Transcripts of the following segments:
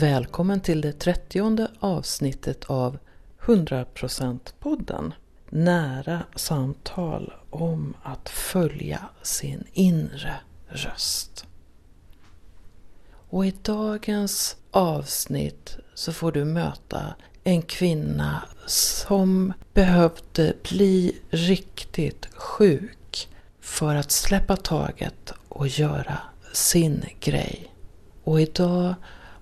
Välkommen till det trettionde avsnittet av 100% podden. Nära samtal om att följa sin inre röst. Och i dagens avsnitt så får du möta en kvinna som behövde bli riktigt sjuk för att släppa taget och göra sin grej. Och idag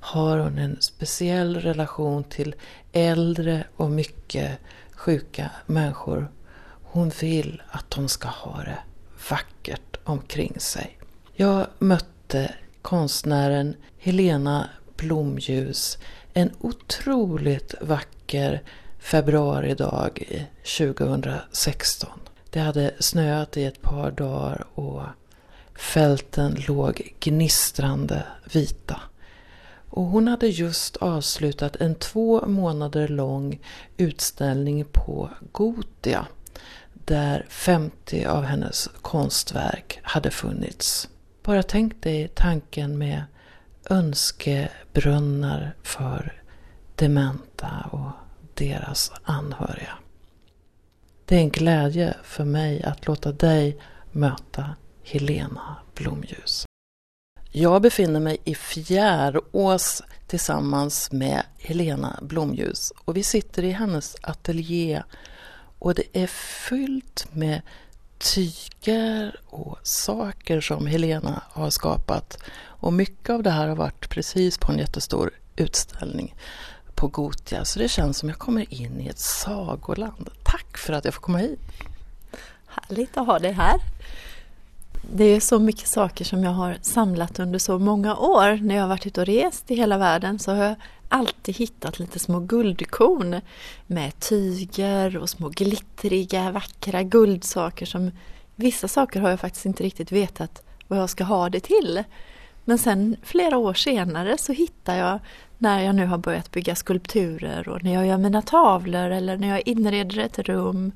har hon en speciell relation till äldre och mycket sjuka människor. Hon vill att de ska ha det vackert omkring sig. Jag mötte konstnären Helena Blomljus en otroligt vacker februaridag 2016. Det hade snöat i ett par dagar och fälten låg gnistrande vita. Och hon hade just avslutat en två månader lång utställning på Gotia där 50 av hennes konstverk hade funnits. Bara tänk dig tanken med önskebrunnar för dementa och deras anhöriga. Det är en glädje för mig att låta dig möta Helena Blomljus. Jag befinner mig i Fjärås tillsammans med Helena Blomljus och vi sitter i hennes ateljé och det är fyllt med tyger och saker som Helena har skapat. Och mycket av det här har varit precis på en jättestor utställning på Gotia. Så det känns som jag kommer in i ett sagoland. Tack för att jag får komma hit! Härligt att ha dig här! Det är så mycket saker som jag har samlat under så många år. När jag har varit ute och rest i hela världen så har jag alltid hittat lite små guldkorn med tyger och små glittriga, vackra guldsaker som vissa saker har jag faktiskt inte riktigt vetat vad jag ska ha det till. Men sen flera år senare så hittar jag när jag nu har börjat bygga skulpturer och när jag gör mina tavlor eller när jag inreder ett rum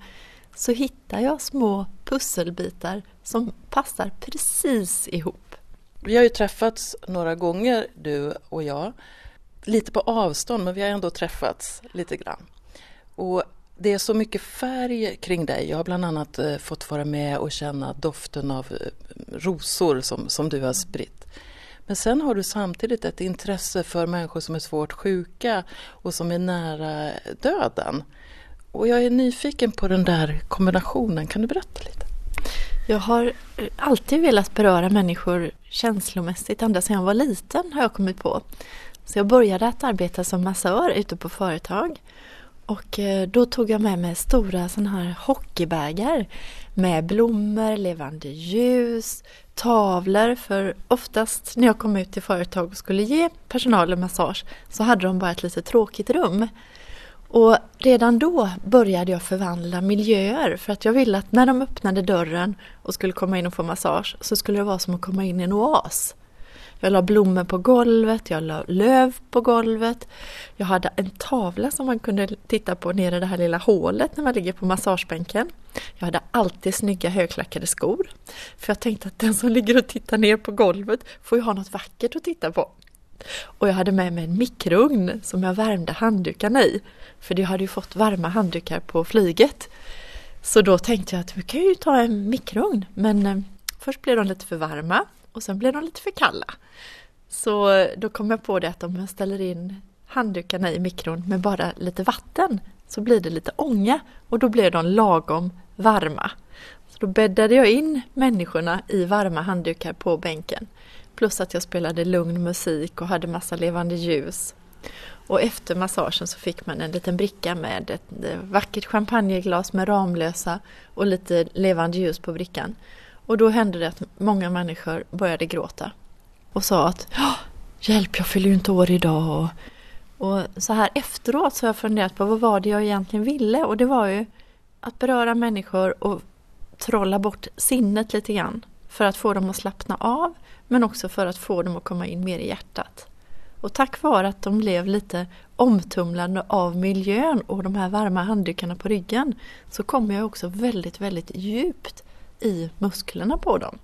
så hittar jag små pusselbitar som passar precis ihop. Vi har ju träffats några gånger du och jag. Lite på avstånd men vi har ändå träffats lite grann. Och det är så mycket färg kring dig. Jag har bland annat eh, fått vara med och känna doften av eh, rosor som, som du har spritt. Men sen har du samtidigt ett intresse för människor som är svårt sjuka och som är nära döden. Och jag är nyfiken på den där kombinationen. Kan du berätta lite? Jag har alltid velat beröra människor känslomässigt. Ända sedan jag var liten har jag kommit på. Så jag började att arbeta som massör ute på företag. Och eh, då tog jag med mig stora sådana här hockeybägar med blommor, levande ljus, tavlor. För oftast när jag kom ut till företag och skulle ge personalen massage så hade de bara ett lite tråkigt rum. Och redan då började jag förvandla miljöer för att jag ville att när de öppnade dörren och skulle komma in och få massage så skulle det vara som att komma in i en oas. Jag la blommor på golvet, jag la löv på golvet. Jag hade en tavla som man kunde titta på nere i det här lilla hålet när man ligger på massagebänken. Jag hade alltid snygga högklackade skor. För jag tänkte att den som ligger och tittar ner på golvet får ju ha något vackert att titta på. Och jag hade med mig en mikrougn som jag värmde handdukarna i. För jag hade ju fått varma handdukar på flyget. Så då tänkte jag att vi kan ju ta en mikrougn. Men eh, först blev de lite för varma och sen blev de lite för kalla. Så eh, då kom jag på det att om jag ställer in handdukarna i mikron med bara lite vatten så blir det lite ånga och då blir de lagom varma. Så då bäddade jag in människorna i varma handdukar på bänken. Plus att jag spelade lugn musik och hade massa levande ljus. Och efter massagen så fick man en liten bricka med ett eh, vackert champagneglas med Ramlösa och lite levande ljus på brickan. Och då hände det att många människor började gråta och sa att Hjälp, jag fyller ju inte år idag. Och så här efteråt så har jag funderat på vad var det jag egentligen ville och det var ju att beröra människor och trolla bort sinnet lite grann för att få dem att slappna av men också för att få dem att komma in mer i hjärtat. Och tack vare att de blev lite omtumlande av miljön och de här varma handdukarna på ryggen så kom jag också väldigt, väldigt djupt i musklerna på dem.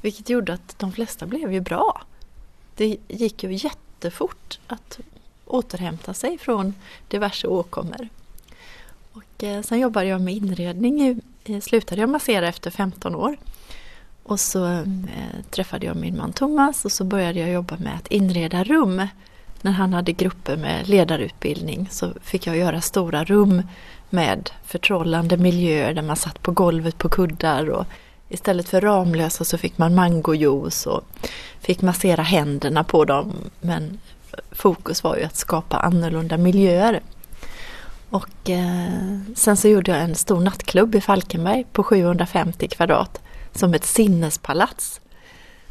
Vilket gjorde att de flesta blev ju bra. Det gick ju jättefort att återhämta sig från diverse åkommor. Och eh, sen jobbade jag med inredning, slutade jag massera efter 15 år. Och så eh, träffade jag min man Thomas och så började jag jobba med att inreda rum. När han hade grupper med ledarutbildning så fick jag göra stora rum med förtrollande miljöer där man satt på golvet på kuddar och istället för Ramlösa så fick man mangojuice och fick massera händerna på dem. Men fokus var ju att skapa annorlunda miljöer. Och eh, sen så gjorde jag en stor nattklubb i Falkenberg på 750 kvadrat som ett sinnespalats.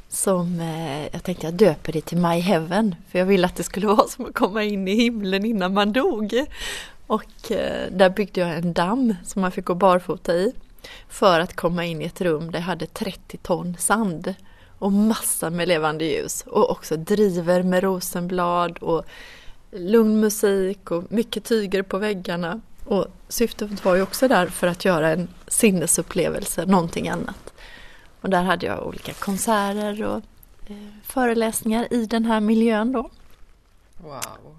Som eh, jag tänkte jag döper det till My Heaven för jag ville att det skulle vara som att komma in i himlen innan man dog. Och eh, där byggde jag en damm som man fick gå barfota i för att komma in i ett rum där jag hade 30 ton sand och massa med levande ljus och också driver med rosenblad och lugn musik och mycket tyger på väggarna. Och syftet var ju också där för att göra en sinnesupplevelse, någonting annat. Och där hade jag olika konserter och eh, föreläsningar i den här miljön då. Wow!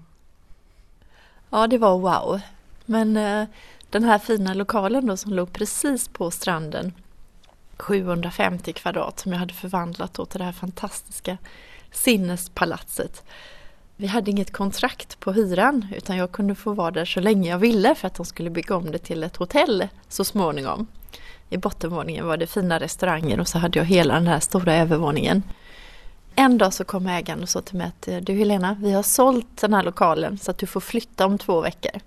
Ja, det var wow. Men eh, den här fina lokalen då som låg precis på stranden 750 kvadrat som jag hade förvandlat då till det här fantastiska sinnespalatset. Vi hade inget kontrakt på hyran utan jag kunde få vara där så länge jag ville för att de skulle bygga om det till ett hotell så småningom. I bottenvåningen var det fina restauranger och så hade jag hela den här stora övervåningen. En dag så kom ägaren och sa till mig att eh, du Helena, vi har sålt den här lokalen så att du får flytta om två veckor.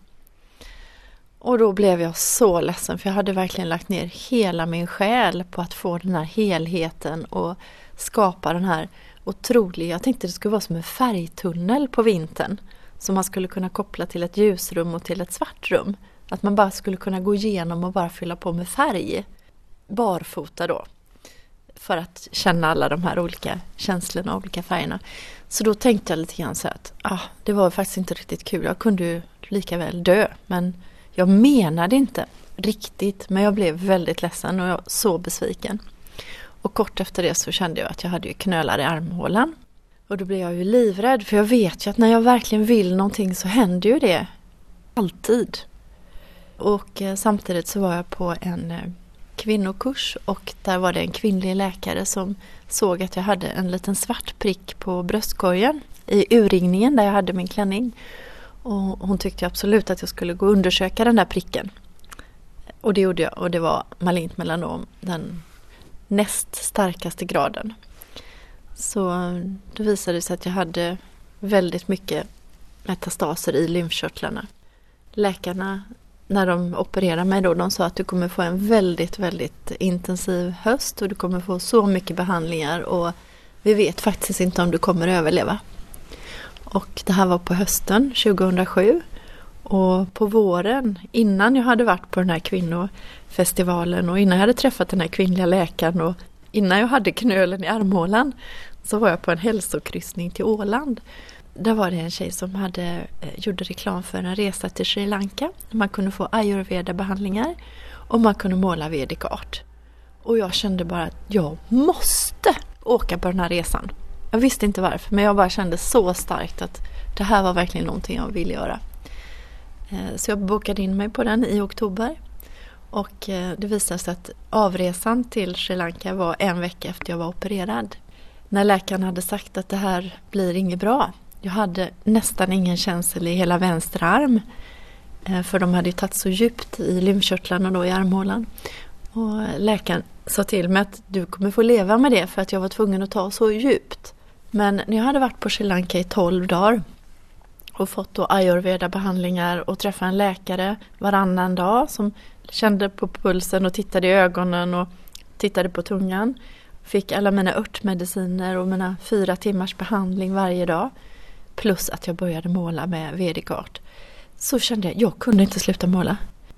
Och då blev jag så ledsen för jag hade verkligen lagt ner hela min själ på att få den här helheten och skapa den här otroliga, jag tänkte det skulle vara som en färgtunnel på vintern. Som man skulle kunna koppla till ett ljusrum och till ett svart rum. Att man bara skulle kunna gå igenom och bara fylla på med färg. Barfota då. För att känna alla de här olika känslorna och olika färgerna. Så då tänkte jag lite grann så att ah, det var faktiskt inte riktigt kul. Jag kunde ju lika väl dö. Men jag menade inte riktigt. Men jag blev väldigt ledsen och jag så besviken. Och kort efter det så kände jag att jag hade ju knölar i armhålan. Och då blev jag ju livrädd för jag vet ju att när jag verkligen vill någonting så händer ju det. Alltid. Och eh, samtidigt så var jag på en eh, kvinnokurs och där var det en kvinnlig läkare som såg att jag hade en liten svart prick på bröstkorgen i urringningen där jag hade min klänning. Och hon tyckte absolut att jag skulle gå och undersöka den där pricken. Och det gjorde jag och det var malint melanom, den näst starkaste graden. Så eh, det visade sig att jag hade väldigt mycket metastaser i lymfkörtlarna. Läkarna när de opererade mig då, de sa att du kommer få en väldigt, väldigt intensiv höst och du kommer få så mycket behandlingar och vi vet faktiskt inte om du kommer överleva. Och det här var på hösten 2007. Och på våren, innan jag hade varit på den här kvinnofestivalen och innan jag hade träffat den här kvinnliga läkaren och innan jag hade knölen i armhålan så var jag på en hälsokryssning till Åland. Där var det en tjej som hade, eh, gjorde reklam för en resa till Sri Lanka. Man kunde få ayurveda-behandlingar och man kunde måla vedic art. Och jag kände bara att jag måste åka på den här resan. Jag visste inte varför men jag bara kände så starkt att det här var verkligen någonting jag ville göra. Eh, så jag bokade in mig på den i oktober. Och eh, det visade sig att avresan till Sri Lanka var en vecka efter jag var opererad. När läkaren hade sagt att det här blir inget bra. Jag hade nästan ingen känsel i hela vänster arm. Eh, för de hade ju tagit så djupt i lymfkörtlarna då i armhålan. Och läkaren sa till mig att du kommer få leva med det för att jag var tvungen att ta så djupt. Men när jag hade varit på Sri Lanka i 12 dagar och fått då ayurveda-behandlingar och träffat en läkare varannan dag som kände på pulsen och tittade i ögonen och tittade på tungan. Fick alla mina örtmediciner och mina fyra timmars behandling varje dag. Plus att jag började måla med vedic art. Så kände jag, jag kunde inte sluta måla.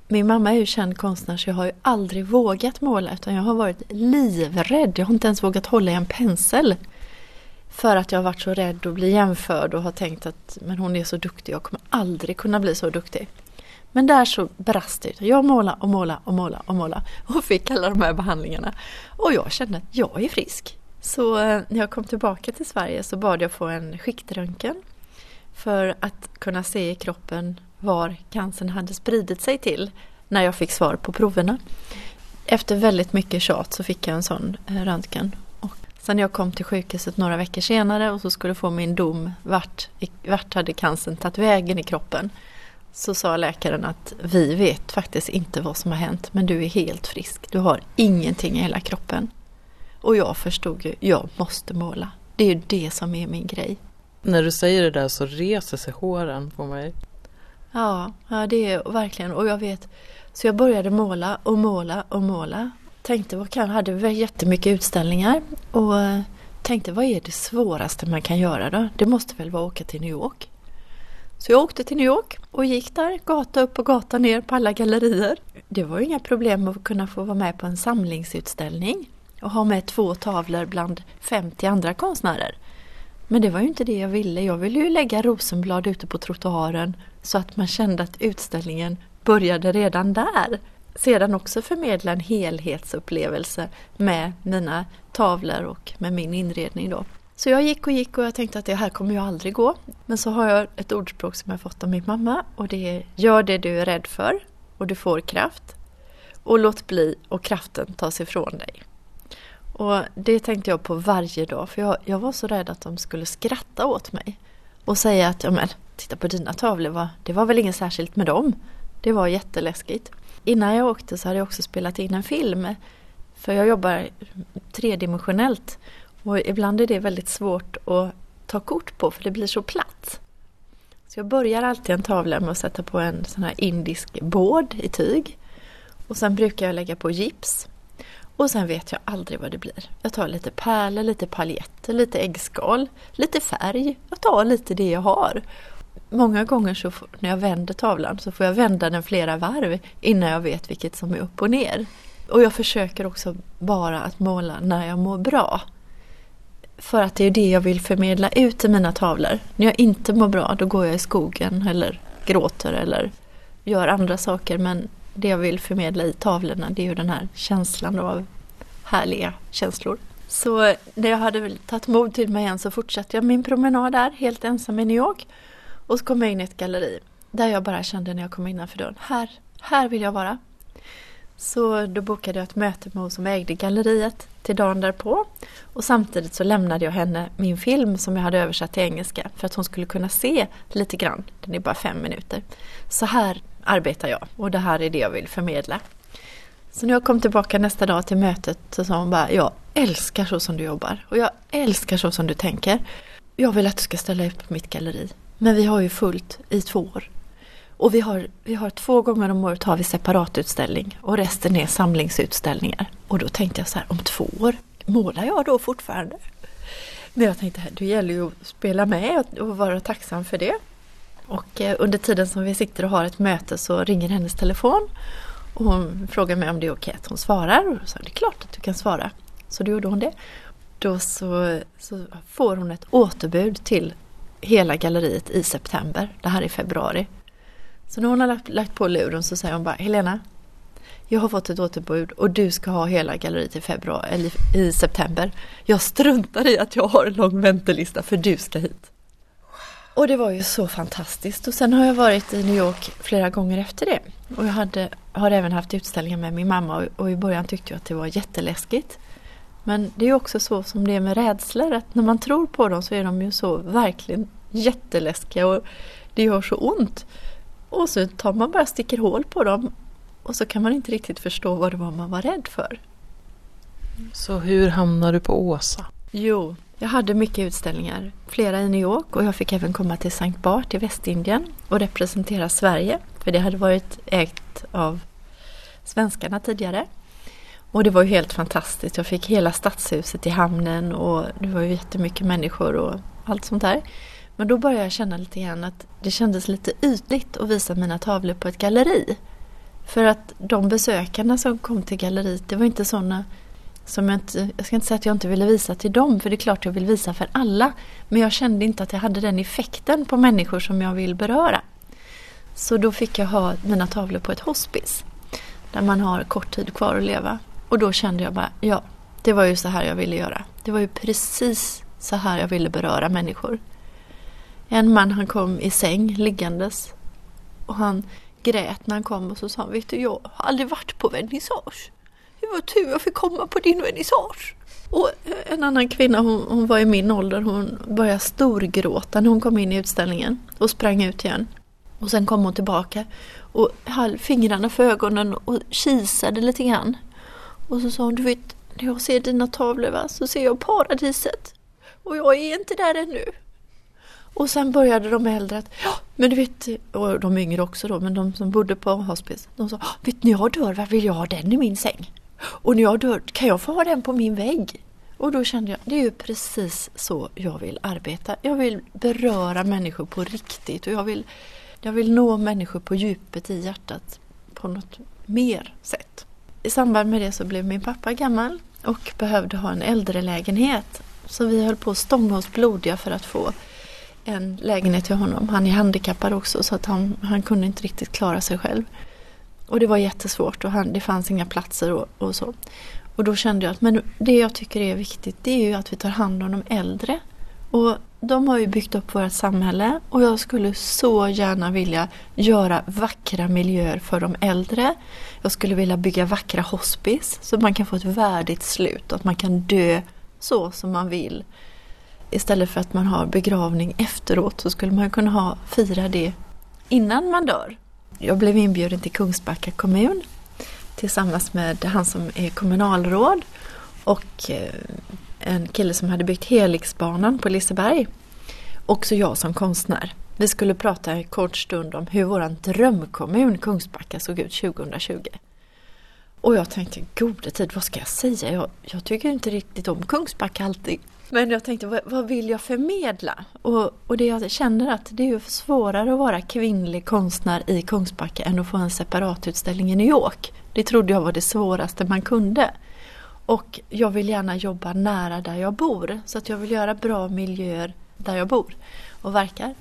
Min mamma är ju känd konstnär så jag har ju aldrig vågat måla utan jag har varit livrädd. Jag har inte ens vågat hålla i en pensel. För att jag har varit så rädd att bli jämförd och har tänkt att men hon är så duktig, jag kommer aldrig kunna bli så duktig. Men där så brast det. Jag målade och målade och målade och målade och fick alla de här behandlingarna. Och jag kände att jag är frisk. Så eh, när jag kom tillbaka till Sverige så bad jag få en skiktröntgen för att kunna se i kroppen var cancern hade spridit sig till när jag fick svar på proverna. Efter väldigt mycket tjat så fick jag en sån eh, röntgen. Och sen jag kom till sjukhuset några veckor senare och så skulle få min dom vart, vart hade cancern tagit vägen i kroppen. Så sa läkaren att vi vet faktiskt inte vad som har hänt men du är helt frisk. Du har ingenting i hela kroppen. Och jag förstod ju, jag måste måla. Det är ju det som är min grej. När du säger det där så reser sig håren på mig. Ja, ja det är verkligen. Och jag vet, så jag började måla och måla och måla. Tänkte, vad kan, hade jättemycket utställningar och tänkte vad är det svåraste man kan göra då? Det måste väl vara att åka till New York. Så jag åkte till New York och gick där gata upp och gata ner på alla gallerier. Det var inga problem att kunna få vara med på en samlingsutställning och ha med två tavlor bland 50 andra konstnärer. Men det var ju inte det jag ville. Jag ville ju lägga rosenblad ute på trottoaren så att man kände att utställningen började redan där. Sedan också förmedla en helhetsupplevelse med mina tavlor och med min inredning då. Så jag gick och gick och jag tänkte att det här kommer ju aldrig gå. Men så har jag ett ordspråk som jag fått av min mamma och det är Gör det du är rädd för och du får kraft. Och låt bli och kraften tas ifrån dig. Och det tänkte jag på varje dag för jag, jag var så rädd att de skulle skratta åt mig. Och säga att, ja men titta på dina tavlor, det var väl inget särskilt med dem. Det var jätteläskigt. Innan jag åkte så hade jag också spelat in en film. För jag jobbar tredimensionellt och ibland är det väldigt svårt att ta kort på för det blir så platt. Så jag börjar alltid en tavla med att sätta på en sån här indisk båd i tyg. Och sen brukar jag lägga på gips. Och sen vet jag aldrig vad det blir. Jag tar lite pärlor, lite paljetter, lite äggskal, lite färg. Jag tar lite det jag har. Många gånger så får, när jag vänder tavlan så får jag vända den flera varv innan jag vet vilket som är upp och ner. Och jag försöker också bara att måla när jag mår bra. För att det är det jag vill förmedla ut i mina tavlor. När jag inte mår bra då går jag i skogen eller gråter eller gör andra saker. Men det jag vill förmedla i tavlorna det är ju den här känslan av härliga känslor. Så när jag hade tagit mod till mig igen så fortsatte jag min promenad där helt ensam i New York. Och så kom jag in i ett galleri där jag bara kände när jag kom innanför dörren, här, här vill jag vara. Så då bokade jag ett möte med hon som ägde galleriet till dagen därpå. Och samtidigt så lämnade jag henne min film som jag hade översatt till engelska för att hon skulle kunna se lite grann. Den är bara fem minuter. Så här arbetar jag och det här är det jag vill förmedla. Så när jag kom tillbaka nästa dag till mötet så sa hon bara Jag älskar så som du jobbar och jag älskar så som du tänker. Jag vill att du ska ställa upp på mitt galleri. Men vi har ju fullt i två år. Och vi har, vi har två gånger om året har vi separatutställning och resten är samlingsutställningar. Och då tänkte jag så här, om två år, målar jag då fortfarande? Men jag tänkte, det gäller ju att spela med och vara tacksam för det. Och eh, under tiden som vi sitter och har ett möte så ringer hennes telefon och hon frågar mig om det är okej att hon svarar. Och så det är klart att du kan svara. Så då gjorde hon det. Då så, så får hon ett återbud till hela galleriet i september. Det här är februari. Så när hon har lagt, lagt på luren så säger hon bara Helena, jag har fått ett återbud och du ska ha hela galleriet i, februari, eller i september. Jag struntar i att jag har en lång väntelista för du ska hit. Och det var ju så fantastiskt. Och sen har jag varit i New York flera gånger efter det. Och jag hade, har även haft utställningar med min mamma och, och i början tyckte jag att det var jätteläskigt. Men det är också så som det är med rädslor att när man tror på dem så är de ju så verkligen jätteläskiga och det gör så ont. Och så tar man bara sticker hål på dem och så kan man inte riktigt förstå vad det var man var rädd för. Så hur hamnade du på Åsa? Jo, jag hade mycket utställningar. Flera i New York och jag fick även komma till Sankt Bart i Västindien och representera Sverige. För det hade varit ägt av svenskarna tidigare. Och det var ju helt fantastiskt. Jag fick hela stadshuset i hamnen och det var ju jättemycket människor och allt sånt där. Men då började jag känna lite grann att det kändes lite ytligt att visa mina tavlor på ett galleri. För att de besökarna som kom till galleriet, det var inte sådana som jag inte, jag ska inte säga att jag inte ville visa till dem, för det är klart jag vill visa för alla. Men jag kände inte att jag hade den effekten på människor som jag vill beröra. Så då fick jag ha mina tavlor på ett hospice. Där man har kort tid kvar att leva. Och då kände jag bara, ja, det var ju så här jag ville göra. Det var ju precis så här jag ville beröra människor. En man han kom i säng liggandes och han grät när han kom och så sa han, vet du jag har aldrig varit på vernissage. Det var tur jag fick komma på din vernissage. Och eh, en annan kvinna, hon, hon var i min ålder, hon började storgråta när hon kom in i utställningen och sprang ut igen. Och sen kom hon tillbaka och höll fingrarna för ögonen och kisade lite grann. Och så sa hon, du vet, när jag ser dina tavlor va, så ser jag paradiset. Och jag är inte där ännu. Och sen började de äldre att, ja men du vet, eh, och de yngre också då, men de som bodde på hospice, de sa, ah, vet ni jag dör, vad vill jag ha den i min säng? Och när jag dör, kan jag få ha den på min vägg? Och då kände jag, det är ju precis så jag vill arbeta. Jag vill beröra människor på riktigt och jag vill, jag vill nå människor på djupet i hjärtat på något mer sätt. I samband med det så blev min pappa gammal och behövde ha en äldrelägenhet. Så vi höll på att stånga oss blodiga för att få en lägenhet till honom. Han är handikappad också så att han, han kunde inte riktigt klara sig själv. Och det var jättesvårt och han, det fanns inga platser och, och, så. Och då kände jag att men det jag tycker är viktigt det är ju att vi tar hand om de äldre. Och de har ju byggt upp vårt samhälle och jag skulle så gärna vilja göra vackra miljöer för de äldre. Jag skulle vilja bygga vackra hospice så att man kan få ett värdigt slut och att man kan dö så som man vill. Istället för att man har begravning efteråt så skulle man kunna ha, fira det innan man dör. Jag blev inbjuden till Kungsbacka kommun tillsammans med han som är kommunalråd och eh, en kille som hade byggt Helixbanan på Liseberg. Också jag som konstnär. Vi skulle prata en kort stund om hur vår drömkommun Kungsbacka såg ut 2020. Och jag tänkte, gode tid, vad ska jag säga? Jag, jag tycker inte riktigt om Kungsbacka alltid. Men jag tänkte, vad, vad vill jag förmedla? Och, och det jag känner att det är ju svårare att vara kvinnlig konstnär i Kungsbacka än att få en separatutställning i New York. Det trodde jag var det svåraste man kunde. Och jag vill gärna jobba nära där jag bor. Så att jag vill göra bra miljöer där jag bor och verkar.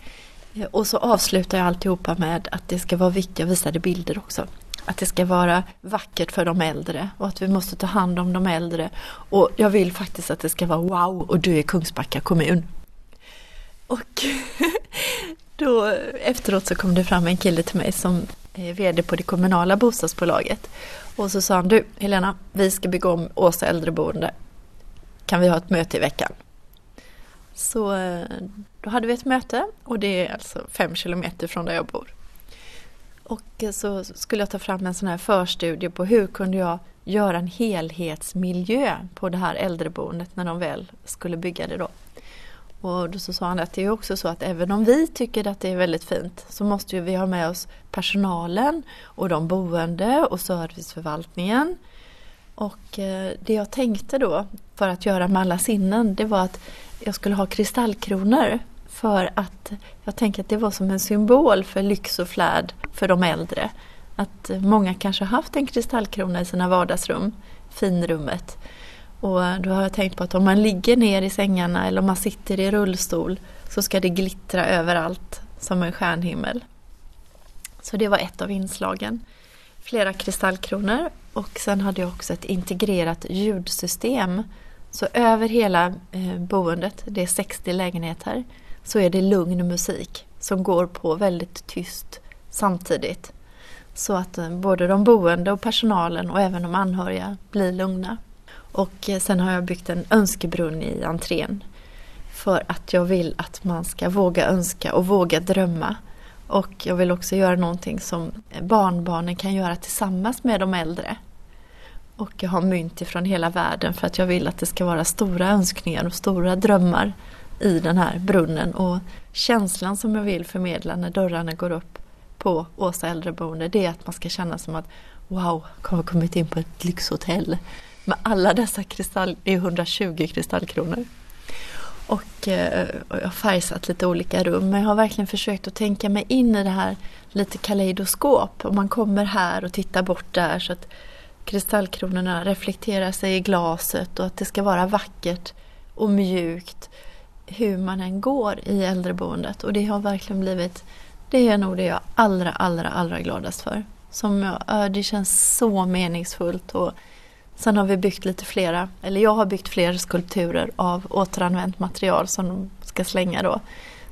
Eh, och så avslutar jag alltihopa med att det ska vara viktigt, jag visade bilder också att det ska vara vackert för de äldre och att vi måste ta hand om de äldre. Och jag vill faktiskt att det ska vara wow och du är Kungsbacka kommun. Och då efteråt så kom det fram en kille till mig som är VD på det kommunala bostadsbolaget. Och så sa han, du Helena, vi ska bygga om Åsa äldreboende. Kan vi ha ett möte i veckan? Så eh, då hade vi ett möte och det är alltså fem kilometer från där jag bor. Och eh, så skulle jag ta fram en sån här förstudie på hur kunde jag göra en helhetsmiljö på det här äldreboendet när de väl skulle bygga det då. Och då så sa han att det är också så att även om vi tycker att det är väldigt fint så måste ju vi ha med oss personalen och de boende och serviceförvaltningen. Och eh, det jag tänkte då för att göra med alla sinnen det var att jag skulle ha kristallkronor för att jag tänker att det var som en symbol för lyx och flärd för de äldre. Att många kanske har haft en kristallkrona i sina vardagsrum, finrummet. Och då har jag tänkt på att om man ligger ner i sängarna eller om man sitter i rullstol så ska det glittra överallt som en stjärnhimmel. Så det var ett av inslagen. Flera kristallkronor och sen hade jag också ett integrerat ljudsystem. Så över hela eh, boendet, det är 60 lägenheter, så är det lugn musik som går på väldigt tyst samtidigt. Så att eh, både de boende och personalen och även de anhöriga blir lugna. Och eh, sen har jag byggt en önskebrunn i entrén. För att jag vill att man ska våga önska och våga drömma. Och jag vill också göra någonting som barnbarnen kan göra tillsammans med de äldre. Och jag har mynt ifrån hela världen för att jag vill att det ska vara stora önskningar och stora drömmar i den här brunnen och känslan som jag vill förmedla när dörrarna går upp på Åsa äldreboende det är att man ska känna som att wow, jag har kommit in på ett lyxhotell med alla dessa kristall, det är 120 kristallkronor. Och, eh, och jag har färgsatt lite olika rum men jag har verkligen försökt att tänka mig in i det här lite kaleidoskop. Om man kommer här och tittar bort där så att kristallkronorna reflekterar sig i glaset och att det ska vara vackert och mjukt hur man än går i äldreboendet. Och det har verkligen blivit, det är nog det jag allra, allra, allra gladast för. Som jag, det känns så meningsfullt. Och sen har vi byggt lite flera, eller jag har byggt flera skulpturer av återanvänt material som de ska slänga då.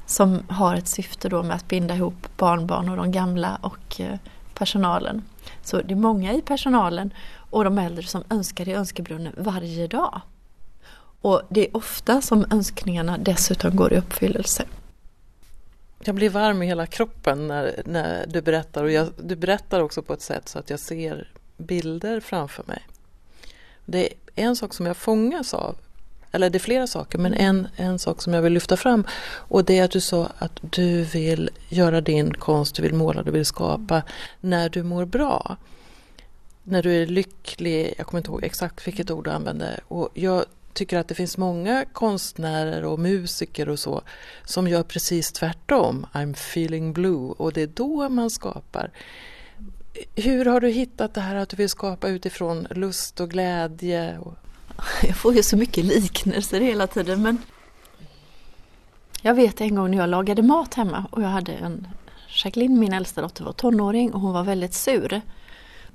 som har ett syfte då med att binda ihop barnbarn och de gamla och eh, personalen. Så det är många i personalen och de äldre som önskar i önskebrunnen varje dag. Och det är ofta som önskningarna dessutom går i uppfyllelse. Jag blir varm i hela kroppen när, när du berättar och jag, du berättar också på ett sätt så att jag ser bilder framför mig. Det är en sak som jag fångas av, eller det är flera saker, men en, en sak som jag vill lyfta fram och det är att du sa att du vill göra din konst, du vill måla, du vill skapa när du mår bra. När du är lycklig, jag kommer inte ihåg exakt vilket ord du använde. Och jag tycker att det finns många konstnärer och musiker och så som gör precis tvärtom. I'm feeling blue och det är då man skapar. Hur har du hittat det här att du vill skapa utifrån lust och glädje? Jag får ju så mycket liknelser hela tiden men jag vet en gång när jag lagade mat hemma och jag hade en Jacqueline, min äldsta dotter, var tonåring och hon var väldigt sur.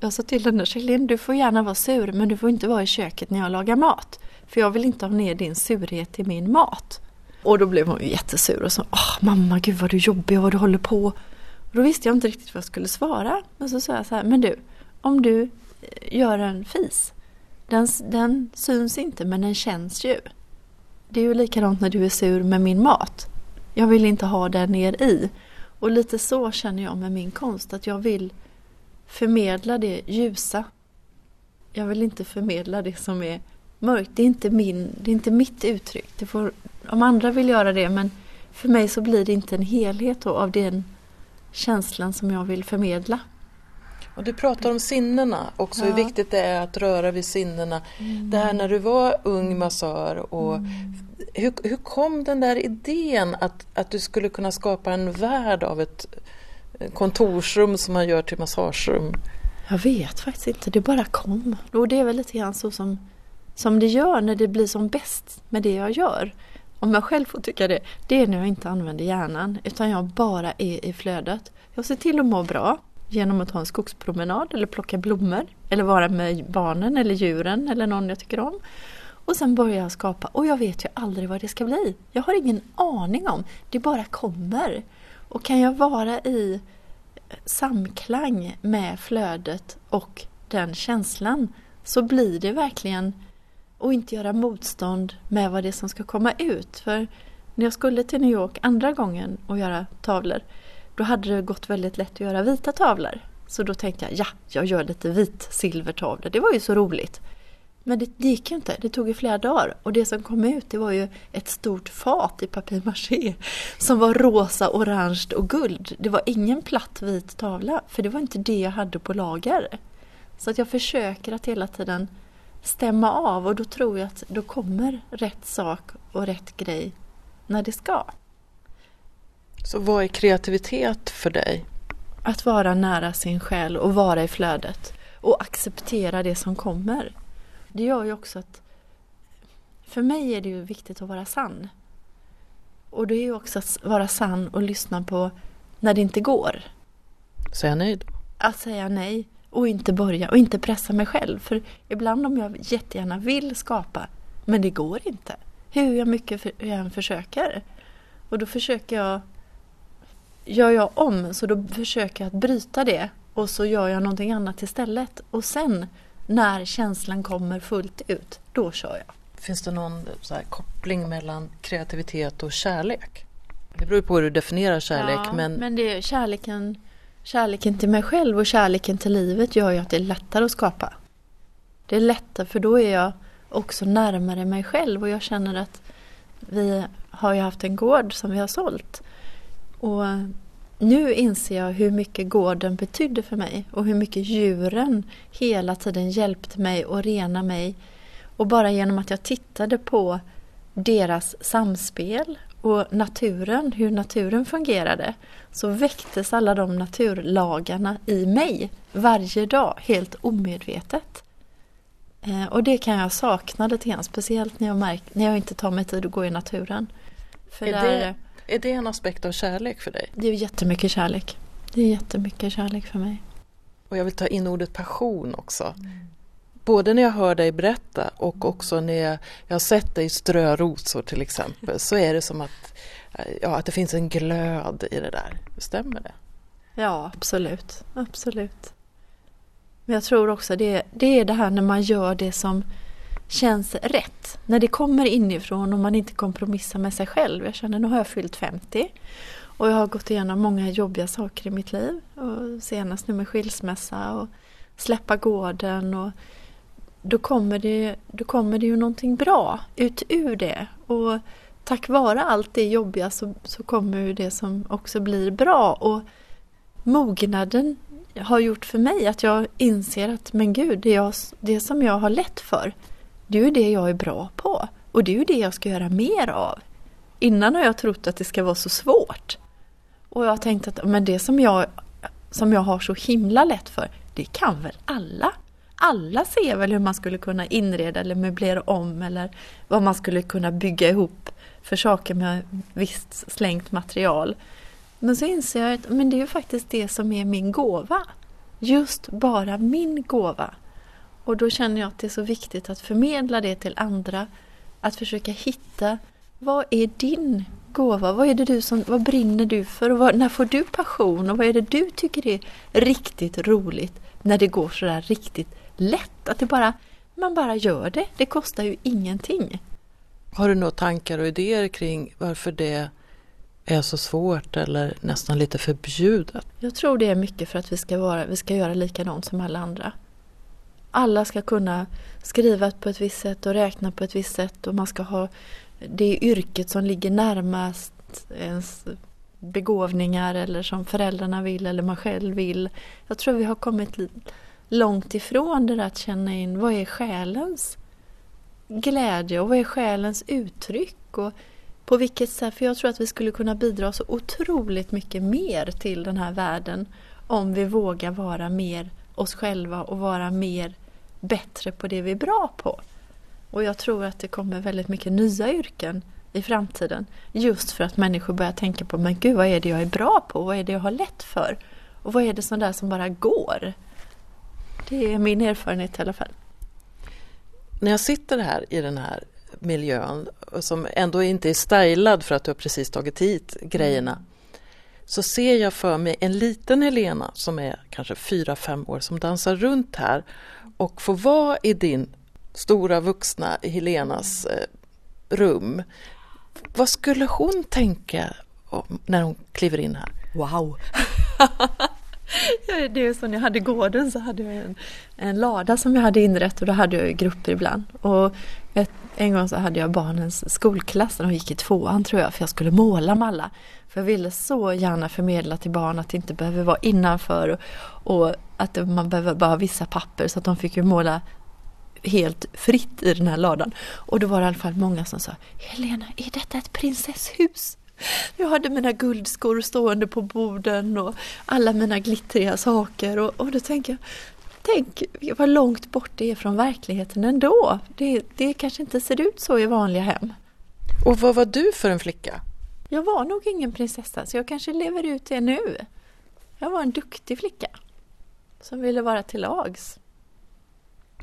Jag sa till henne, Jacqueline du får gärna vara sur men du får inte vara i köket när jag lagar mat. För jag vill inte ha ner din surhet i min mat. Och då blev hon ju jättesur och sa, Åh, mamma gud vad du är jobbig och vad du håller på. Och då visste jag inte riktigt vad jag skulle svara. Men så sa jag så här, men du, om du eh, gör en fis, den, den syns inte men den känns ju. Det är ju likadant när du är sur med min mat. Jag vill inte ha den ner i. Och lite så känner jag med min konst, att jag vill förmedla det ljusa. Jag vill inte förmedla det som är mörkt. Det är inte, min, det är inte mitt uttryck. Det får, om andra vill göra det men för mig så blir det inte en helhet av den känslan som jag vill förmedla. Och du pratar om sinnena också, ja. hur viktigt det är att röra vid sinnena. Mm. Det här när du var ung massör och mm. hur, hur kom den där idén att, att du skulle kunna skapa en värld av ett kontorsrum som man gör till massagerum? Jag vet faktiskt inte, det bara kom. Och det är väl lite grann så som, som det gör när det blir som bäst med det jag gör. Om jag själv får tycka det, det är när jag inte använder hjärnan utan jag bara är i flödet. Jag ser till att må bra genom att ta en skogspromenad eller plocka blommor eller vara med barnen eller djuren eller någon jag tycker om. Och sen börjar jag skapa och jag vet ju aldrig vad det ska bli. Jag har ingen aning om, det bara kommer. Och kan jag vara i samklang med flödet och den känslan så blir det verkligen och inte göra motstånd med vad det är som ska komma ut. För när jag skulle till New York andra gången och göra tavlor då hade det gått väldigt lätt att göra vita tavlor. Så då tänkte jag, ja, jag gör lite vit silvertavlor. Det var ju så roligt. Men det, det gick ju inte, det tog ju flera dagar. Och det som kom ut det var ju ett stort fat i papier-maché som var rosa, orange och guld. Det var ingen platt vit tavla, för det var inte det jag hade på lager. Så att jag försöker att hela tiden stämma av och då tror jag att då kommer rätt sak och rätt grej när det ska. Så vad är kreativitet för dig? Att vara nära sin själ och vara i flödet och acceptera det som kommer. Det gör ju också att för mig är det ju viktigt att vara sann. Och det är ju också att vara sann och lyssna på när det inte går. Säga nej då? Att säga nej och inte börja och inte pressa mig själv. För ibland om jag jättegärna vill skapa men det går inte. Hur jag mycket jag än försöker. Och då försöker jag Gör jag om så då försöker jag att bryta det och så gör jag någonting annat istället. Och sen när känslan kommer fullt ut, då kör jag. Finns det någon koppling mellan kreativitet och kärlek? Det beror på hur du definierar kärlek. Ja, men, men det är kärleken, kärleken till mig själv och kärleken till livet gör ju att det är lättare att skapa. Det är lättare för då är jag också närmare mig själv och jag känner att vi har ju haft en gård som vi har sålt. Och nu inser jag hur mycket gården betydde för mig och hur mycket djuren hela tiden hjälpte mig och rena mig. Och bara genom att jag tittade på deras samspel och naturen, hur naturen fungerade, så väcktes alla de naturlagarna i mig varje dag, helt omedvetet. Eh, och det kan jag sakna lite grann, speciellt när jag, märk, när jag inte tar mig tid att gå i naturen. För är, där, det, är det en aspekt av kärlek för dig? Det är jättemycket kärlek. Det är jättemycket kärlek för mig. Och jag vill ta in ordet passion också. Mm. både när jag hör dig berätta och också när jag, jag har sett dig strö rosor till exempel så är det som att, ja, att det finns en glöd i det där. Stämmer det? Ja, absolut. Absolut. Men jag tror också det, det är det här när man gör det som känns rätt. När det kommer inifrån och man inte kompromissar med sig själv. Jag känner nu har jag fyllt 50 och jag har gått igenom många jobbiga saker i mitt liv. Och senast nu med skilsmässa och släppa gården. Och då, kommer det, då kommer det ju någonting bra ut ur det. Och tack vare allt det jobbiga så, så kommer ju det som också blir bra. Och mognaden har gjort för mig att jag inser att men gud, det, jag, det som jag har lätt för, det är ju det jag är bra på. Och det är ju det jag ska göra mer av. Innan har jag trott att det ska vara så svårt. Och jag har tänkt att men det som jag, som jag har så himla lätt för, det kan väl alla? Alla ser väl hur man skulle kunna inreda eller möblera om eller vad man skulle kunna bygga ihop för saker med visst slängt material. Men så inser jag att men det är ju faktiskt det som är min gåva. Just bara min gåva. Och då känner jag att det är så viktigt att förmedla det till andra. Att försöka hitta vad är din gåva? Vad är det du som, vad brinner du för? Och vad, när får du passion? Och vad är det du tycker är riktigt roligt när det går sådär riktigt lätt? Att det bara, man bara gör det. Det kostar ju ingenting. Har du några tankar och idéer kring varför det är så svårt eller nästan lite förbjudet? Jag tror det är mycket för att vi ska, vara, vi ska göra likadant som alla andra. Alla ska kunna skriva på ett visst sätt och räkna på ett visst sätt och man ska ha det yrket som ligger närmast ens begåvningar eller som föräldrarna vill eller man själv vill. Jag tror vi har kommit långt ifrån det där att känna in vad är själens glädje och vad är själens uttryck och på vilket sätt, för jag tror att vi skulle kunna bidra så otroligt mycket mer till den här världen om vi vågar vara mer oss själva och vara mer bättre på det vi är bra på. Och jag tror att det kommer väldigt mycket nya yrken i framtiden. Just för att människor börjar tänka på, men gud vad är det jag är bra på? Vad är det jag har lätt för? Och vad är det som där som bara går? Det är min erfarenhet i alla fall. När jag sitter här i den här miljön som ändå inte är stylad för att du har precis tagit hit grejerna så ser jag för mig en liten Helena som är kanske 4-5 år som dansar runt här och får vara i din stora vuxna Helenas eh, rum. Vad skulle hon tänka när hon kliver in här? Wow! det är som när jag hade gården så hade jag en, en lada som jag hade inrett och då hade jag grupper ibland. Och ett, en gång så hade jag barnens skolklass, de gick i tvåan tror jag, för jag skulle måla med alla. För jag ville så gärna förmedla till barn att det inte behöver vara innanför och, och att man behöver bara ha vissa papper så att de fick ju måla helt fritt i den här ladan. Och då var det i alla fall många som sa Helena, är detta ett prinsesshus? Jag hade mina guldskor stående på borden och alla mina glittriga saker och, och då tänker jag Tänk vad långt bort det är från verkligheten ändå. Det, det kanske inte ser ut så i vanliga hem. Och vad var du för en flicka? Jag var nog ingen prinsessa så jag kanske lever ut det nu. Jag var en duktig flicka som ville vara till lags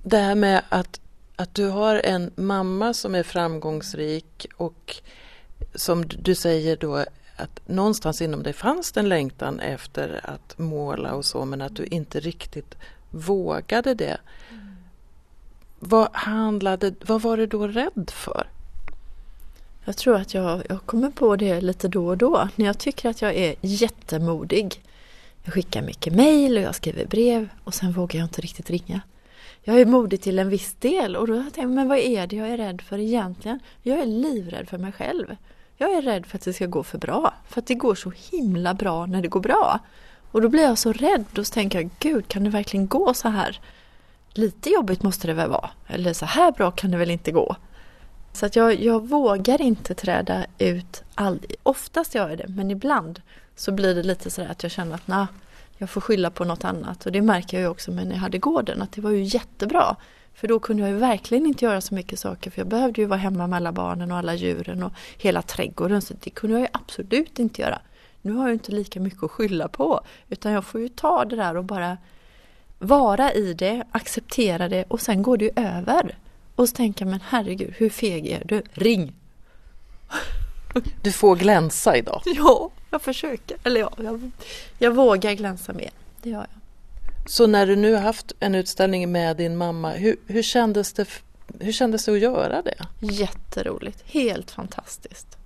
det här med att, att du har en mamma som är framgångsrik och som du säger då att någonstans inom dig fanns det en längtan efter att måla och så men att du inte riktigt vågade det. Mm. Vad, handlade, vad var du då rädd för? Jag tror att jag, jag kommer på det lite då och då när jag tycker att jag är jättemodig. Jag skickar mycket mejl och jag skriver brev och sen vågar jag inte riktigt ringa jag är modig till en viss del och då har jag tänkt, men vad är det jag är rädd för egentligen? Jag är livrädd för mig själv. Jag är rädd för att det ska gå för bra. För att det går så himla bra när det går bra. Och då blir jag så rädd och så tänker jag, gud kan det verkligen gå så här? Lite jobbigt måste det väl vara? Eller så här bra kan det väl inte gå? Så att jag, jag vågar inte träda ut. All, oftast gör jag det, men ibland så blir det lite sådär att jag känner att nah, jag får skylla på något annat. Och det märker jag ju också när jag hade gården att det var ju jättebra. För då kunde jag ju verkligen inte göra så mycket saker för jag behövde ju vara hemma med alla barnen och alla djuren och hela trädgården. Så det kunde jag ju absolut inte göra. Nu har jag inte lika mycket att skylla på utan jag får ju ta det där och bara vara i det, acceptera det och sen går det ju över. Och så tänker jag, men herregud, hur feg är du? Ring! Du får glänsa idag. Ja, jag försöker. Eller ja, jag, jag vågar glänsa mer. Det gör jag. Så när du nu har haft en utställning med din mamma, hur, hur, kändes, det, hur kändes det att göra det? Jätteroligt, helt fantastiskt.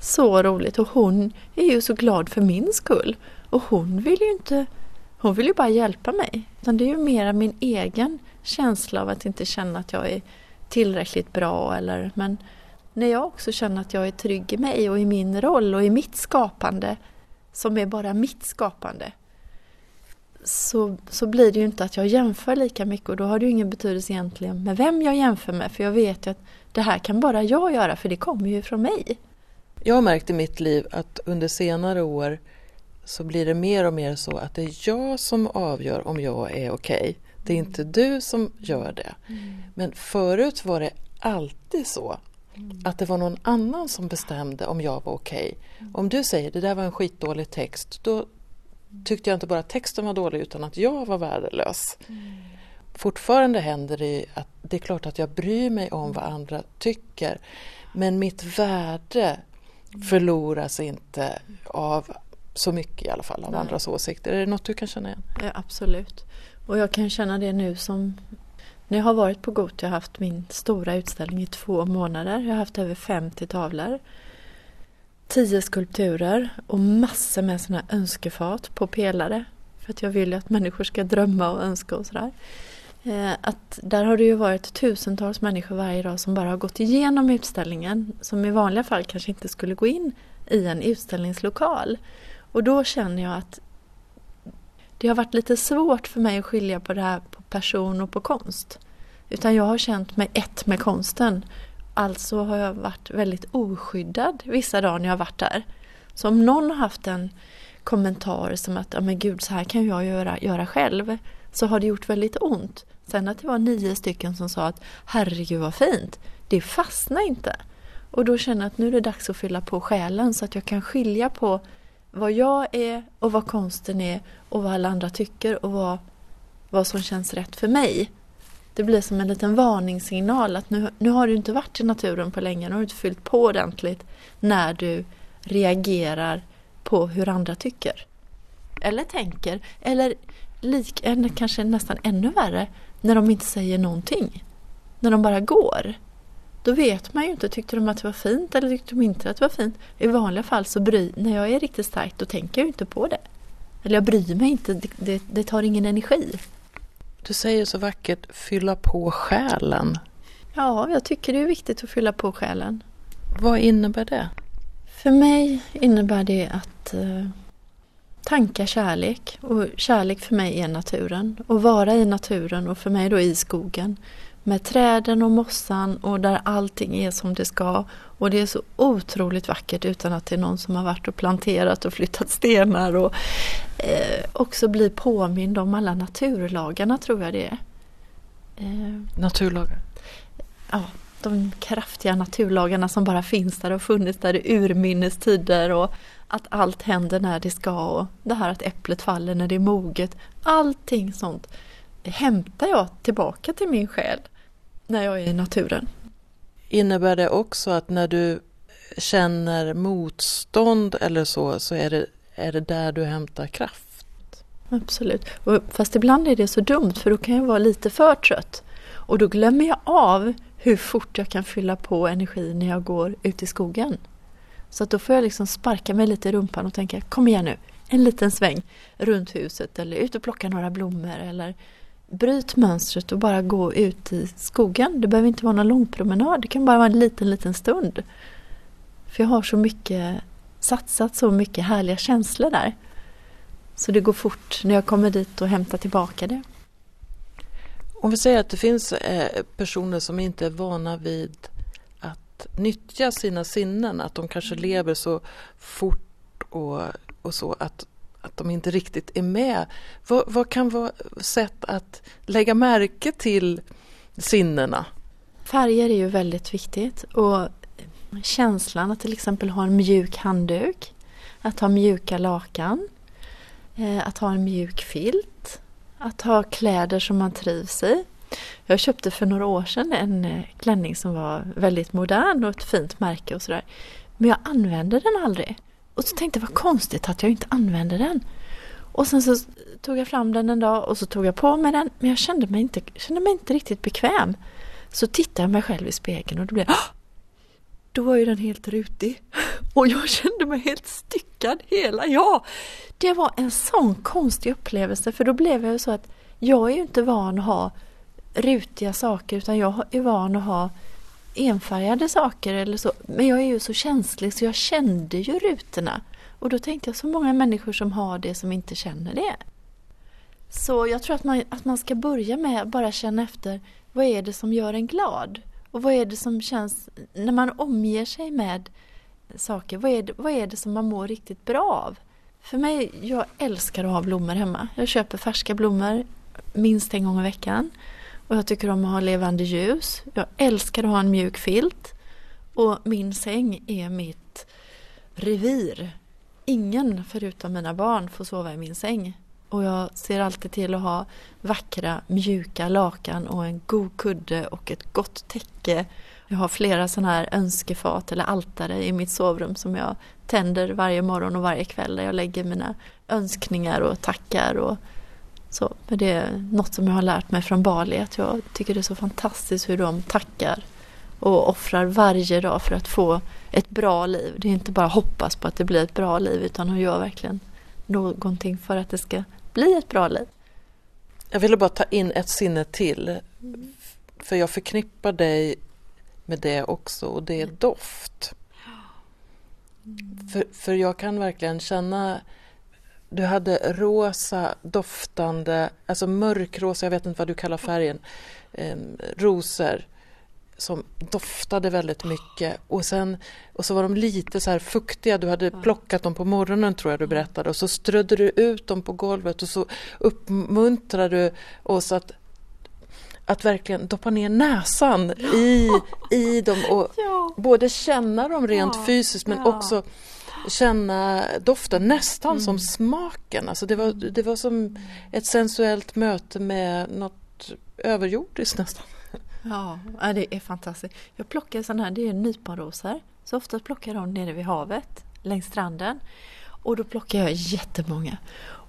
Så roligt och hon är ju så glad för min skull. Och hon vill ju inte, hon vill ju bara hjälpa mig. Utan det är ju mera min egen känsla av att inte känna att jag är tillräckligt bra eller men när jag också känner att jag är trygg i mig och i min roll och i mitt skapande som är bara mitt skapande så, så blir det ju inte att jag jämför lika mycket och då har det ju ingen betydelse egentligen med vem jag jämför med för jag vet ju att det här kan bara jag göra för det kommer ju från mig. Jag har märkt i mitt liv att under senare år så blir det mer och mer så att det är jag som avgör om jag är okej. Okay. Det är inte du som gör det. Mm. Men förut var det alltid så mm. att det var någon annan som bestämde om jag var okej. Okay. Mm. Om du säger det där var en skitdålig text, då tyckte jag inte bara att texten var dålig utan att jag var värdelös. Mm. Fortfarande händer det att det är klart att jag bryr mig om vad andra tycker men mitt värde förloras inte av så mycket i alla fall av Nej. andras åsikter. Är det något du kan känna igen? Ja, absolut. Och jag kan känna det nu som när jag har varit på GOT, jag har haft min stora utställning i två månader. Jag har haft över 50 tavlor. Tio skulpturer och massor med sådana önskefat på pelare. För att jag vill ju att människor ska drömma och önska och sådär. Eh, att där har det ju varit tusentals människor varje dag som bara har gått igenom utställningen som i vanliga fall kanske inte skulle gå in i en utställningslokal. Och då känner jag att det har varit lite svårt för mig att skilja på det här på person och på konst. Utan jag har känt mig ett med konsten. Alltså har jag varit väldigt oskyddad vissa dagar när jag har varit där. Så om någon har haft en kommentar som att ja men gud så här kan jag göra, göra själv så har det gjort väldigt ont. Sen att det var nio stycken som sa att herregud vad fint, det fastnar inte. Och då känner jag att nu är det dags att fylla på själen så att jag kan skilja på vad jag är och vad konsten är och vad alla andra tycker och vad, vad som känns rätt för mig. Det blir som en liten varningssignal att nu, nu har du inte varit i naturen på länge, nu har du inte fyllt på ordentligt när du reagerar på hur andra tycker. Eller tänker, eller lik, eller kanske nästan ännu värre, när de inte säger någonting. När de bara går. Då vet man ju inte, tyckte de att det var fint eller tyckte de inte att det var fint? I vanliga fall så bryr, när jag är riktigt stark då tänker jag ju inte på det. Eller jag bryr mig inte, det, det, det tar ingen energi. Du säger så vackert, fylla på själen. Ja, jag tycker det är viktigt att fylla på själen. Vad innebär det? För mig innebär det att eh, tanka kärlek. Och kärlek för mig är naturen. Och vara i naturen och för mig då i skogen med träden och mossan och där allting är som det ska. Och det är så otroligt vackert utan att det är någon som har varit och planterat och flyttat stenar och eh, också bli påmind om alla naturlagarna tror jag det är. Eh, Naturlagar? Ja, de kraftiga naturlagarna som bara finns där och funnits där i urminnes tider och att allt händer när det ska och det här att äpplet faller när det är moget. Allting sånt hämtar jag tillbaka till min själ när jag är i naturen. Innebär det också att när du känner motstånd eller så, så är det, är det där du hämtar kraft? Absolut. Och fast ibland är det så dumt för då kan jag vara lite för trött. Och då glömmer jag av hur fort jag kan fylla på energi när jag går ut i skogen. Så att då får jag liksom sparka mig lite i rumpan och tänka kom igen nu, en liten sväng runt huset eller ut och plocka några blommor eller bryt mönstret och bara gå ut i skogen. Det behöver inte vara någon lång promenad, det kan bara vara en liten, liten stund. För jag har så mycket, satsat så mycket härliga känslor där. Så det går fort när jag kommer dit och hämtar tillbaka det. Om vi säger att det finns eh, personer som inte är vana vid att nyttja sina sinnen, att de kanske lever så fort och, och så att att de inte riktigt är med. Vad, vad kan vara sätt att lägga märke till sinnena? Färger är ju väldigt viktigt och känslan att till exempel ha en mjuk handduk, att ha mjuka lakan, eh, att ha en mjuk filt, att ha kläder som man trivs i. Jag köpte för några år sedan en eh, klänning som var väldigt modern och ett fint märke och sådär. Men jag använde den aldrig. Och så tänkte jag vad konstigt att jag inte använde den. Och sen så tog jag fram den en dag och så tog jag på mig den men jag kände mig inte, kände mig inte riktigt bekväm. Så tittade jag mig själv i spegeln och då blev ah! då var ju den helt rutig. Och jag kände mig helt styckad hela jag. Det var en sån konstig upplevelse för då blev jag ju så att jag är ju inte van att ha rutiga saker utan jag är van att ha enfärgade saker eller så. Men jag är ju så känslig så jag kände ju rutorna. Och då tänkte jag så många människor som har det som inte känner det. Så jag tror att man, att man ska börja med att bara känna efter vad är det som gör en glad? Och vad är det som känns när man omger sig med saker? Vad är det, vad är det som man mår riktigt bra av? För mig, jag älskar att ha blommor hemma. Jag köper färska blommor minst en gång i veckan. Och jag tycker om att ha levande ljus. Jag älskar att ha en mjuk filt. Och min säng är mitt revir. Ingen förutom mina barn får sova i min säng. Och jag ser alltid till att ha vackra mjuka lakan och en god kudde och ett gott täcke. Jag har flera sådana här önskefat eller altare i mitt sovrum som jag tänder varje morgon och varje kväll där jag lägger mina önskningar och tackar och så. Men det är något som jag har lärt mig från Bali att jag tycker det är så fantastiskt hur de tackar och offrar varje dag för att få ett bra liv. Det är inte bara hoppas på att det blir ett bra liv utan de gör verkligen någonting för att det ska bli ett bra liv. Jag ville bara ta in ett sinne till. För jag förknippar dig med det också och det är doft. Mm. För, för jag kan verkligen känna du hade rosa doftande, alltså mörkrosa, jag vet inte vad du kallar färgen, eh, rosor som doftade väldigt mycket och sen och så var de lite så här fuktiga, du hade plockat dem på morgonen tror jag du berättade och så strödde du ut dem på golvet och så uppmuntrade du oss att att verkligen doppa ner näsan i, i dem och ja. både känna dem rent ja. fysiskt men ja. också känna doften nästan mm. som smaken. Alltså det, var, det var som ett sensuellt möte med något överjordiskt nästan. Ja, det är fantastiskt. Jag plockar sådana här, det är nyponrosor. Så ofta plockar jag dem nere vid havet, längs stranden. Och då plockar jag jättemånga.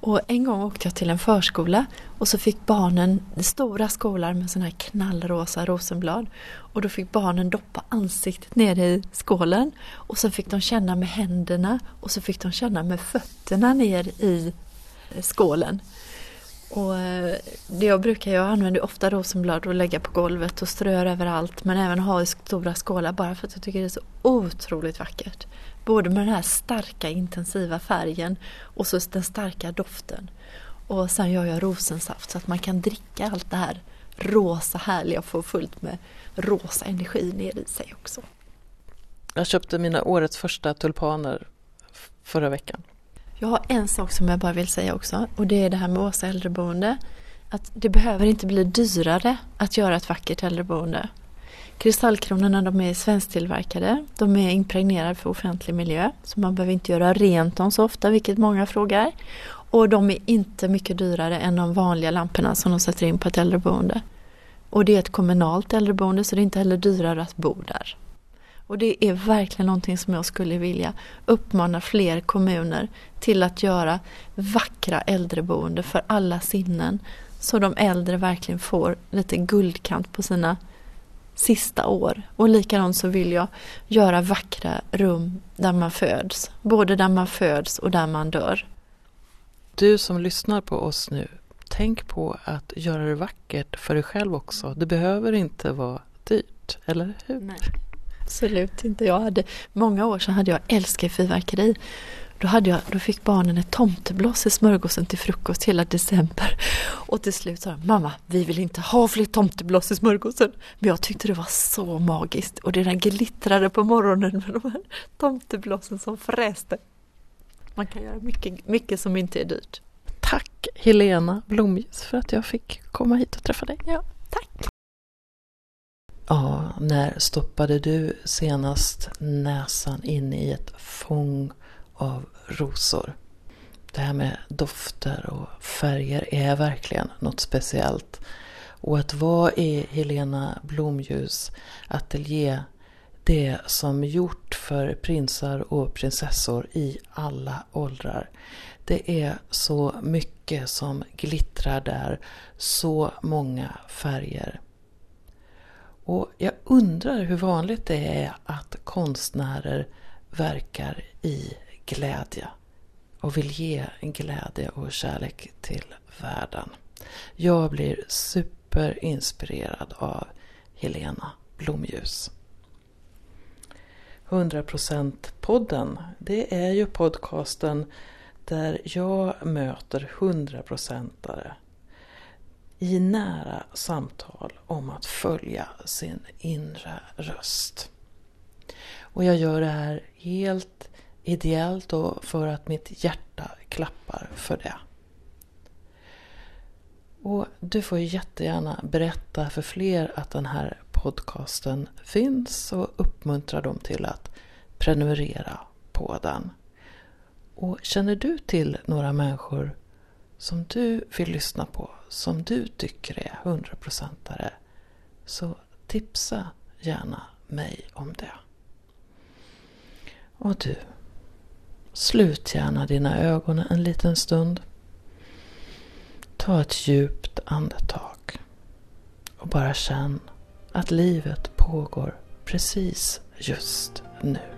Och en gång åkte jag till en förskola och så fick barnen stora skålar med sådana här knallrosa rosenblad. Och då fick barnen doppa ansiktet ner i skålen och så fick de känna med händerna och så fick de känna med fötterna ner i eh, skålen. Och eh, det jag brukar, jag använder ofta rosenblad och lägga på golvet och strör överallt men även ha i stora skålar bara för att jag tycker det är så otroligt vackert. Både med den här starka intensiva färgen och så den starka doften. Och sen gör jag rosensaft så att man kan dricka allt det här rosa härliga och få fullt med rosa energi ner i sig också. Jag köpte mina årets första tulpaner förra veckan. Jag har en sak som jag bara vill säga också och det är det här med Åsa äldreboende. Att det behöver inte bli dyrare att göra ett vackert äldreboende. Kristallkronorna de är svensktillverkade. De är impregnerade för offentlig miljö. Så man behöver inte göra rent dem så ofta, vilket många frågar. Och de är inte mycket dyrare än de vanliga lamporna som de sätter in på ett äldreboende. Och det är ett kommunalt äldreboende så det är inte heller dyrare att bo där. Och det är verkligen någonting som jag skulle vilja uppmana fler kommuner till att göra vackra äldreboende för alla sinnen. Så de äldre verkligen får lite guldkant på sina sista år. Och likadant så vill jag göra vackra rum där man föds. Både där man föds och där man dör. Du som lyssnar på oss nu, tänk på att göra det vackert för dig själv också. Det behöver inte vara dyrt, eller hur? Nej. Absolut inte. Jag hade, många år sedan hade jag älskat fyrverkeri. Då, hade jag, då fick barnen ett tomtebloss i smörgåsen till frukost hela december. Och till slut sa de, mamma vi vill inte ha fler tomtebloss i smörgåsen. Men jag tyckte det var så magiskt och det där glittrade på morgonen med de här tomteblossen som fräste. Man kan göra mycket, mycket som inte är dyrt. Tack Helena Blomljus för att jag fick komma hit och träffa dig. Ja, tack. Ja, när stoppade du senast näsan in i ett fång av rosor? Det här med dofter och färger är verkligen något speciellt. Och att vara i Helena Blomljus ateljé det som gjort för prinsar och prinsessor i alla åldrar. Det är så mycket som glittrar där, så många färger. Och jag undrar hur vanligt det är att konstnärer verkar i glädje och vill ge glädje och kärlek till världen. Jag blir superinspirerad av Helena Blomljus. 100%-podden, det är ju podcasten där jag möter 100%are i nära samtal om att följa sin inre röst. Och jag gör det här helt ideellt och för att mitt hjärta klappar för det. Och du får jättegärna berätta för fler att den här podcasten finns och uppmuntra dem till att prenumerera på den. Och känner du till några människor som du vill lyssna på, som du tycker är hundraprocentare, så tipsa gärna mig om det. Och du, slut gärna dina ögon en liten stund. Ta ett djupt andetag och bara känn att livet pågår precis just nu.